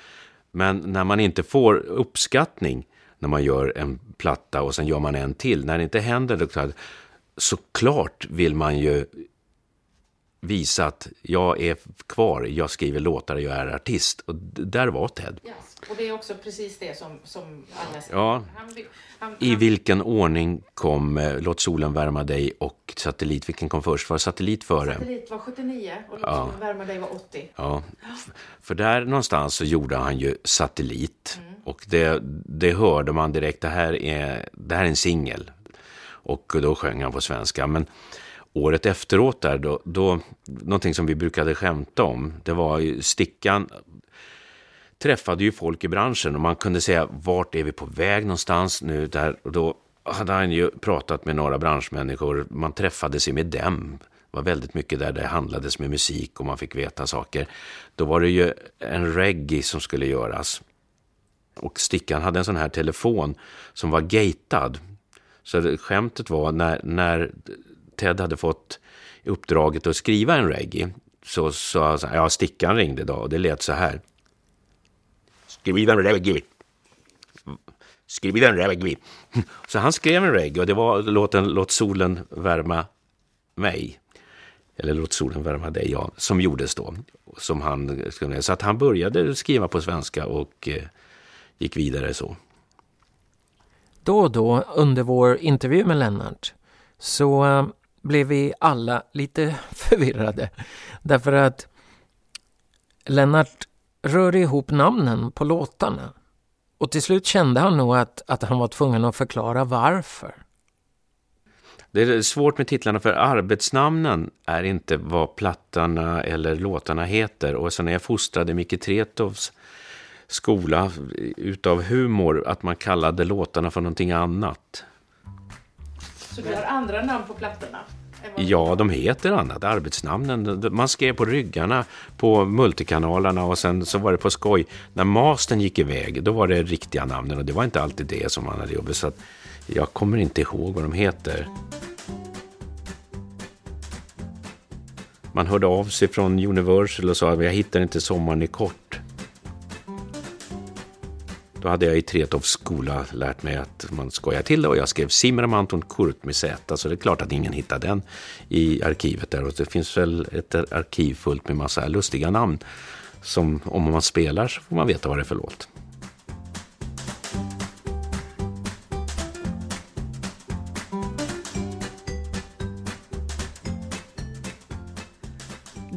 Men när man inte får uppskattning när man gör en platta och sen gör man en till. När det inte händer, så klart vill man ju visa att jag är kvar, jag skriver låtar, jag är artist. Och där var Ted. Yes. Och det är också precis det som, som alla säger. Ja. Han, han, I vilken ordning kom eh, Låt solen värma dig och Satellit? Vilken kom först? Var Satellit före? Satellit var 79 och Låt ja. solen värma dig var 80. Ja. För där någonstans så gjorde han ju Satellit. Mm. Och det, det hörde man direkt, det här är, det här är en singel. Och då sjöng han på svenska. Men året efteråt där, då, då, någonting som vi brukade skämta om, det var ju Stickan träffade ju folk i branschen och man kunde säga vart är vi på väg någonstans nu där och då hade han ju pratat med några branschmänniskor, man träffade sig med dem. Det var väldigt mycket där det handlades med musik och man fick veta saker. Då var det ju en reggae som skulle göras. Och Stickan hade en sån här telefon som var gatad. Så skämtet var när, när Ted hade fått uppdraget att skriva en reggae så sa han, ja, Stickan ringde då och det lät så här. Skriv en reggae. Skriv en reggae. Så han skrev en reggae och det var låten Låt solen värma mig. Eller Låt solen värma dig, ja, som gjordes då. Som han, så att han började skriva på svenska och eh, gick vidare så. Då och då under vår intervju med Lennart så eh, blev vi alla lite förvirrade. Därför att Lennart rörde ihop namnen på låtarna. Och till slut kände han nog att, att han var tvungen att förklara varför. Det är svårt med titlarna för arbetsnamnen är inte vad plattarna eller låtarna heter. Och sen är jag fostrad i Micke Tretovs skola utav humor att man kallade låtarna för någonting annat. Så du har andra namn på plattorna? Ja, de heter annat. Arbetsnamnen. Man skrev på ryggarna på multikanalerna och sen så var det på skoj. När mastern gick iväg, då var det riktiga namnen och det var inte alltid det som man hade jobbat. Så att jag kommer inte ihåg vad de heter. Man hörde av sig från Universal och sa att jag hittar inte Sommaren i kort. Då hade jag i Tretows skola lärt mig att man skojar till det och jag skrev Simram Anton Kurt med Z. Så det är klart att ingen hittar den i arkivet där. Och det finns väl ett arkiv fullt med massa lustiga namn. Som om man spelar så får man veta vad det är för låt.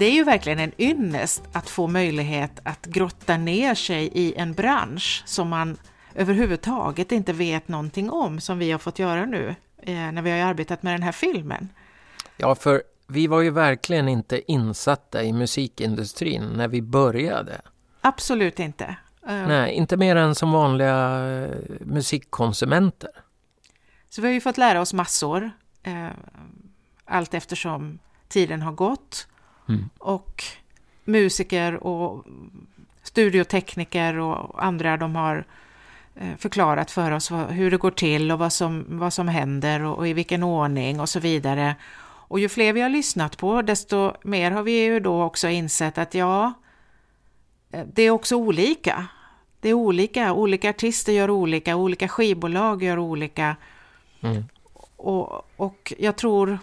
Det är ju verkligen en ynnest att få möjlighet att grotta ner sig i en bransch som man överhuvudtaget inte vet någonting om, som vi har fått göra nu eh, när vi har arbetat med den här filmen. Ja, för vi var ju verkligen inte insatta i musikindustrin när vi började. Absolut inte. Uh, Nej, inte mer än som vanliga uh, musikkonsumenter. Så vi har ju fått lära oss massor uh, allt eftersom tiden har gått. Mm. Och musiker och studiotekniker och andra de har eh, förklarat för oss hur det går till och vad som, vad som händer och, i vilken ordning och så vidare. Och ju fler vi har lyssnat på, desto mer har vi ju då också insett att ja, eh, det är också olika. Det är olika, olika artister gör olika, olika skivbolag gör olika. Mm. Och, och jag tror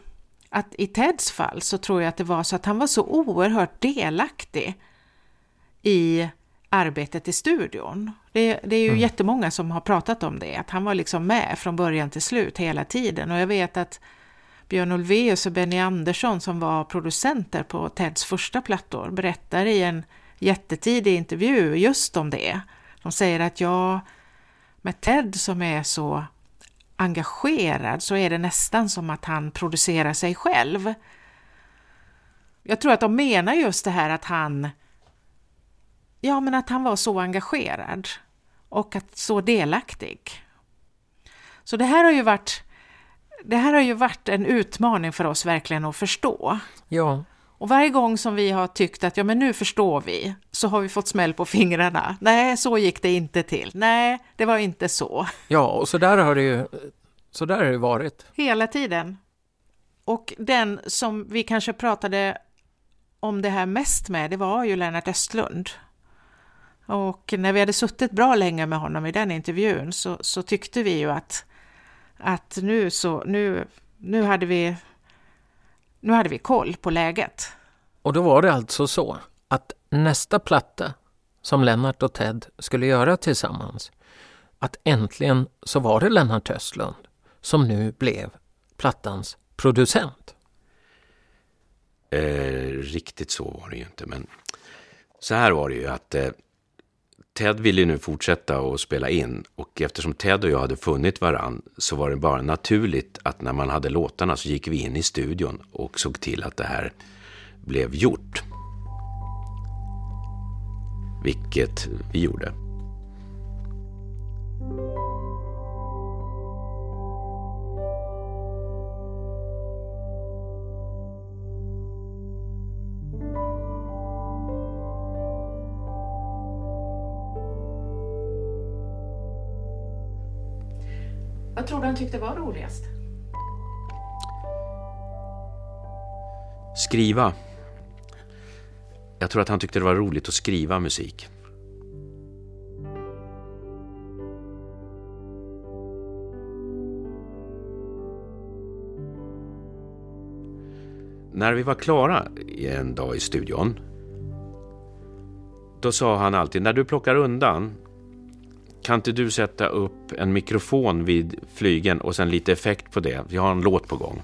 att i Teds fall så tror jag att det var så att han var så oerhört delaktig i arbetet i studion. Det, det är ju mm. jättemånga som har pratat om det, att han var liksom med från början till slut hela tiden. Och jag vet att Björn Ulvaeus och Benny Andersson som var producenter på Teds första plattor berättar i en jättetidig intervju just om det. De säger att ja, med Ted som är så engagerad så är det nästan som att han producerar sig själv. Jag tror att de menar just det här att han Ja, men att han var så engagerad och att så delaktig. Så det här har ju varit det här har ju varit en utmaning för oss verkligen att förstå. Ja. Och varje gång som vi har tyckt att ja, men nu förstår vi, så har vi fått smäll på fingrarna. Nej, så gick det inte till. Nej, det var inte så. Ja, och så där har det ju så där har det varit. Hela tiden. Och den som vi kanske pratade om det här mest med, det var ju Lennart Östlund. Och när vi hade suttit bra länge med honom i den intervjun så, så tyckte vi ju att, att nu, så, nu, nu, hade vi, nu hade vi koll på läget. Och då var det alltså så att nästa platta som Lennart och Ted skulle göra tillsammans, att äntligen så var det Lennart Östlund som nu blev plattans producent. Eh, riktigt så var det ju inte, men så här var det ju att eh, Ted ville nu fortsätta att spela in och eftersom Ted och jag hade funnit varann så var det bara naturligt att när man hade låtarna så gick vi in i studion och såg till att det här blev gjort. Vilket vi gjorde. Vad tror du han tyckte var roligast? Skriva. Jag tror att han tyckte det var roligt att skriva musik. När vi var klara en dag i studion då sa han alltid, när du plockar undan kan inte du sätta upp en mikrofon vid flygen och sen lite effekt på det? Vi har en låt på gång.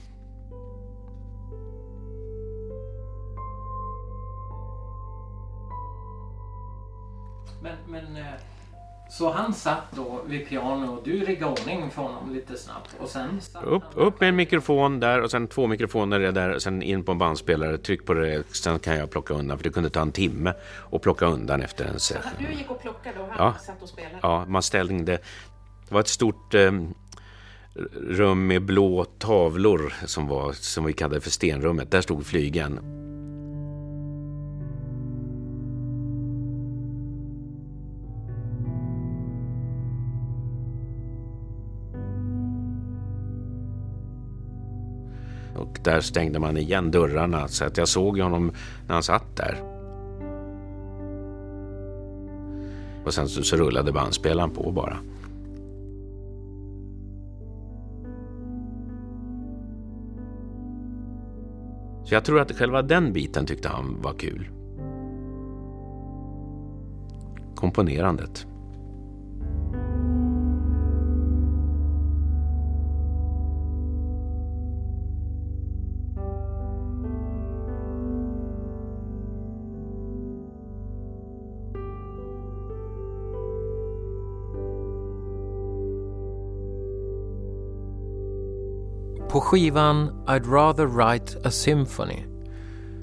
Så han satt då vid piano och du riggade ordning för honom lite snabbt och sen upp, upp med en mikrofon där och sen två mikrofoner där och sen in på en bandspelare. Tryck på det, sen kan jag plocka undan för det kunde ta en timme att plocka undan efter en session. Du gick och plockade och han ja. satt och spelade? Ja, man ställde det. Det var ett stort eh, rum med blå tavlor som, var, som vi kallade för stenrummet. Där stod flygen. Där stängde man igen dörrarna så att jag såg honom när han satt där. Och sen så, så rullade bandspelaren på bara. Så jag tror att själva den biten tyckte han var kul. Komponerandet. Skivan I'd rather write a symphony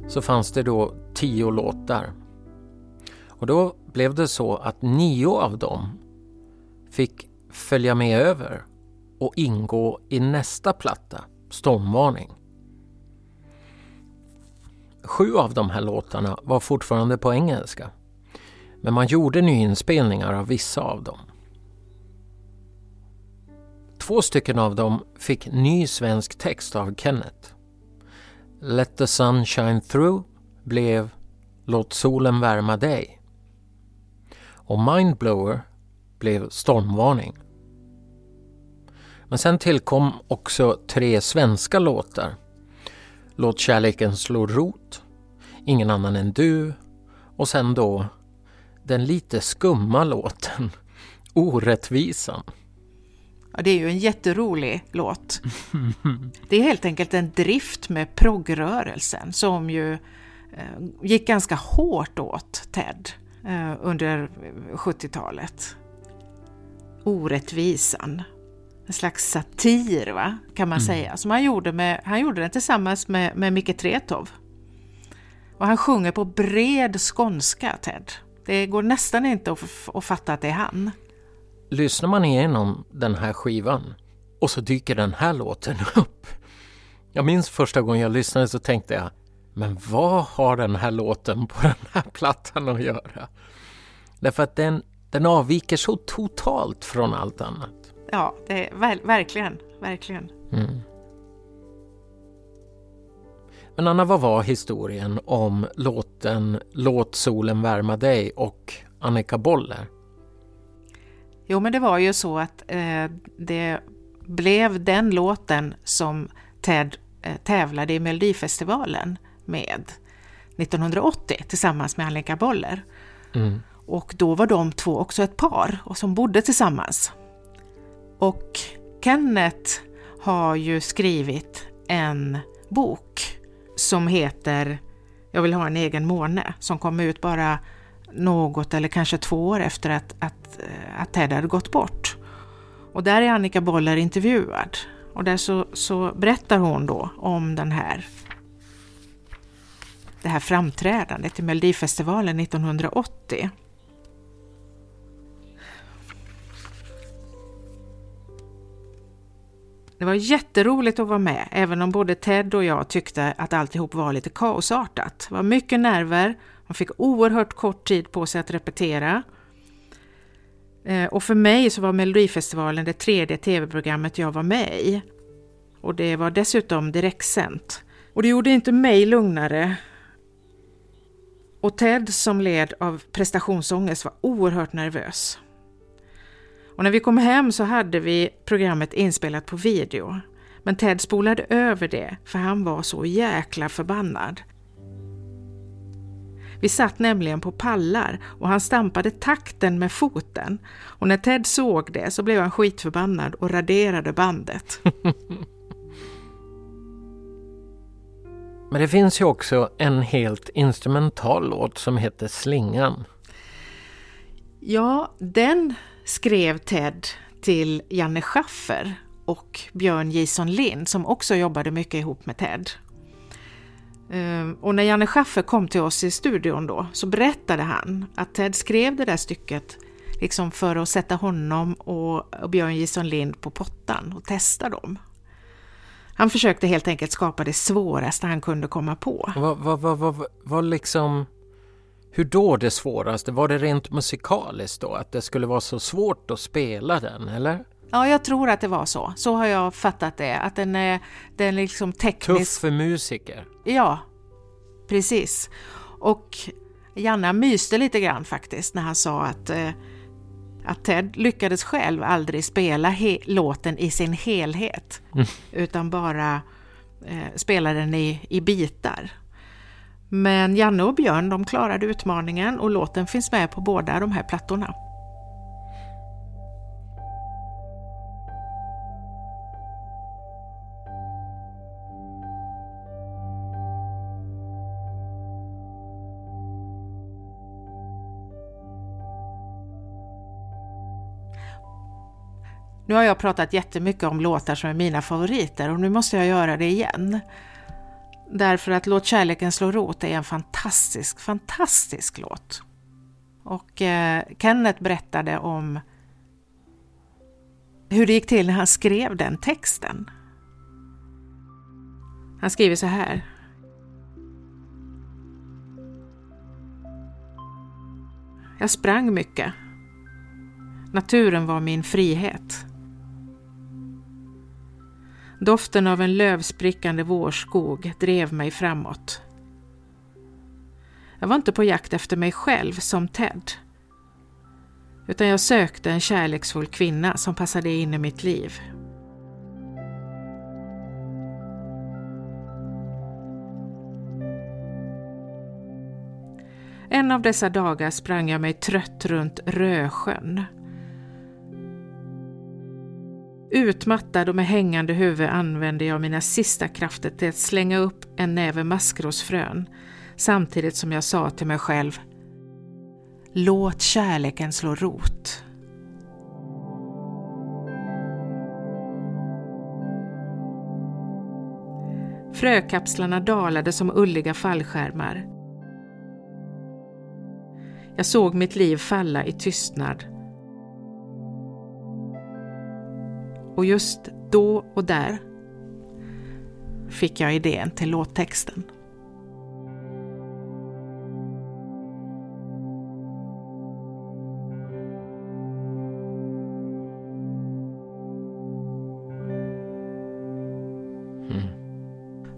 så fanns det då tio låtar. Och då blev det så att nio av dem fick följa med över och ingå i nästa platta, Stormvarning. Sju av de här låtarna var fortfarande på engelska. Men man gjorde nyinspelningar av vissa av dem. Två stycken av dem fick ny svensk text av Kenneth. Let the sun shine through blev Låt solen värma dig. Och Mindblower blev Stormvarning. Men sen tillkom också tre svenska låtar. Låt kärleken slå rot, Ingen annan än du och sen då den lite skumma låten Orättvisan. Ja, det är ju en jätterolig låt. Det är helt enkelt en drift med proggrörelsen som ju eh, gick ganska hårt åt Ted eh, under 70-talet. Orättvisan. En slags satir, va? kan man mm. säga. Som han gjorde, med, han gjorde den tillsammans med, med Micke Tretov. Och han sjunger på bred skånska, Ted. Det går nästan inte att, att fatta att det är han. Lyssnar man igenom den här skivan och så dyker den här låten upp. Jag minns första gången jag lyssnade så tänkte jag, men vad har den här låten på den här plattan att göra? Därför att den, den avviker så totalt från allt annat. Ja, det är, ver verkligen, verkligen. Mm. Men Anna, vad var historien om låten Låt solen värma dig och Annika Boller? Jo, men det var ju så att eh, det blev den låten som Ted eh, tävlade i Melodifestivalen med 1980 tillsammans med Annika Boller. Mm. Och då var de två också ett par och som bodde tillsammans. Och Kenneth har ju skrivit en bok som heter Jag vill ha en egen måne som kom ut bara något eller kanske två år efter att, att, eh, att Ted hade gått bort. Och där är Annika Boller intervjuad och där så, så berättar hon då om den här det här framträdandet i Melodifestivalen 1980. Det var jätteroligt att vara med, även om både Ted och jag tyckte att alltihop var lite kaosartat. Det var mycket nerver, man fick oerhört kort tid på sig att repetera. Eh, och för mig så var Melodifestivalen det tredje tv-programmet jag var med i. Och det var dessutom direktsänt. Och det gjorde inte mig lugnare. Och Ted som led av prestationsångest var oerhört nervös. Och när vi kom hem så hade vi programmet inspelat på video. Men Ted spolade över det för han var så jäkla förbannad. Vi satt nämligen på pallar och han stampade takten med foten. Och när Ted såg det så blev han skitförbannad och raderade bandet. Men det finns ju också en helt instrumental låt som heter Slingan. Ja, den skrev Ted till Janne Schaffer och Björn Jason Lind som också jobbade mycket ihop med Ted. Ehm, och när Janne Schaffer kom till oss i studion då så berättade han att Ted skrev det där stycket liksom för att sätta honom och Björn Jason Lind på pottan och testa dem. Han försökte helt enkelt skapa det svåraste han kunde komma på. Vad, vad, vad, vad, vad liksom hur då det svåraste? Var det rent musikaliskt då? Att det skulle vara så svårt att spela den, eller? Ja, jag tror att det var så. Så har jag fattat det. Att den är, den är liksom teknisk... Tuff för musiker. Ja, precis. Och Janna myste lite grann faktiskt när han sa att, eh, att Ted lyckades själv aldrig spela låten i sin helhet. Mm. Utan bara eh, spela den i, i bitar. Men Janne och Björn de klarade utmaningen och låten finns med på båda de här plattorna. Nu har jag pratat jättemycket om låtar som är mina favoriter och nu måste jag göra det igen. Därför att Låt kärleken slå rot är en fantastisk, fantastisk låt. Och eh, Kenneth berättade om hur det gick till när han skrev den texten. Han skriver så här. Jag sprang mycket. Naturen var min frihet. Doften av en lövsprickande vårskog drev mig framåt. Jag var inte på jakt efter mig själv som Ted. Utan jag sökte en kärleksfull kvinna som passade in i mitt liv. En av dessa dagar sprang jag mig trött runt Rösjön. Utmattad och med hängande huvud använde jag mina sista krafter till att slänga upp en näve maskrosfrön samtidigt som jag sa till mig själv Låt kärleken slå rot. Frökapslarna dalade som ulliga fallskärmar. Jag såg mitt liv falla i tystnad. Och just då och där fick jag idén till låttexten.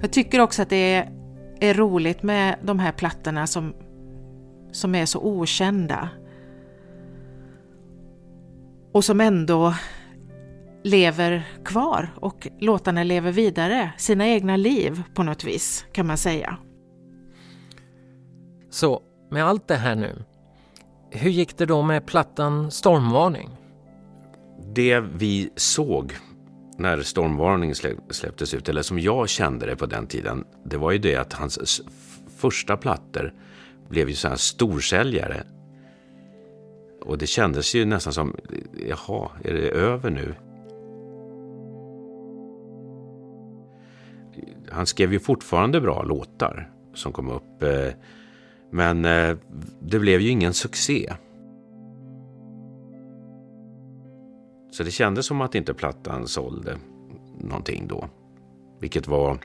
Jag tycker också att det är, är roligt med de här plattorna som, som är så okända. Och som ändå lever kvar och låtarna lever vidare, sina egna liv på något vis kan man säga. Så med allt det här nu, hur gick det då med plattan Stormvarning? Det vi såg när Stormvarning släpptes ut, eller som jag kände det på den tiden, det var ju det att hans första plattor blev ju så här storsäljare. Och det kändes ju nästan som, jaha, är det över nu? Han skrev ju fortfarande bra låtar som kom upp. Eh, men eh, det blev ju ingen succé. Så det kändes som att inte plattan sålde någonting då. Vilket var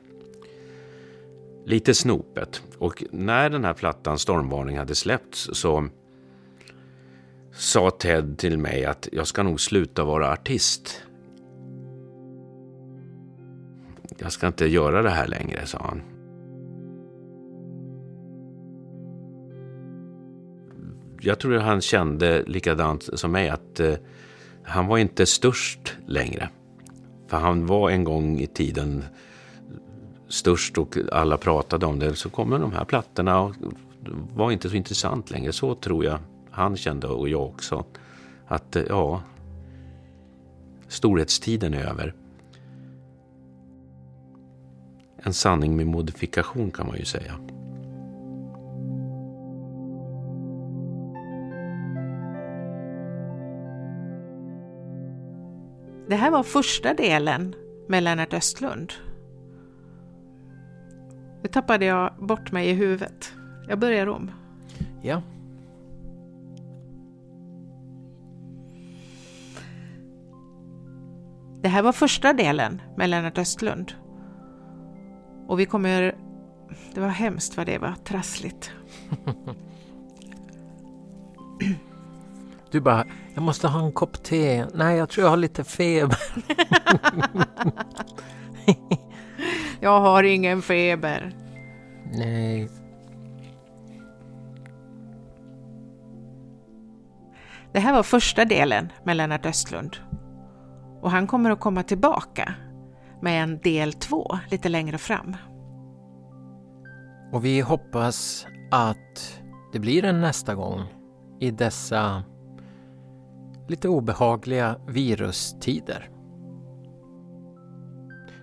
lite snopet. Och när den här plattan Stormvarning hade släppts så sa Ted till mig att jag ska nog sluta vara artist. Jag ska inte göra det här längre, sa han. Jag tror att han kände likadant som mig att eh, han var inte störst längre. För han var en gång i tiden störst och alla pratade om det. Så kommer de här plattorna och var inte så intressant längre. Så tror jag han kände och jag också. Att eh, ja, storhetstiden är över. En sanning med modifikation kan man ju säga. Det här var första delen med Lennart Östlund. Nu tappade jag bort mig i huvudet. Jag börjar om. Ja. Det här var första delen med Lennart Östlund. Och vi kommer... Det var hemskt vad det var trassligt. Du bara, jag måste ha en kopp te. Nej, jag tror jag har lite feber. jag har ingen feber. Nej. Det här var första delen med Lennart Östlund. Och han kommer att komma tillbaka med en del två lite längre fram. Och vi hoppas att det blir en nästa gång i dessa lite obehagliga virustider.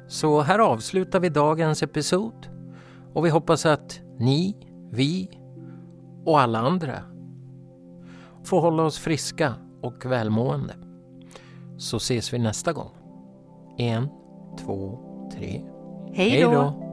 Så här avslutar vi dagens episod och vi hoppas att ni, vi och alla andra får hålla oss friska och välmående. så ses vi nästa gång. En, två, tre. Hej då!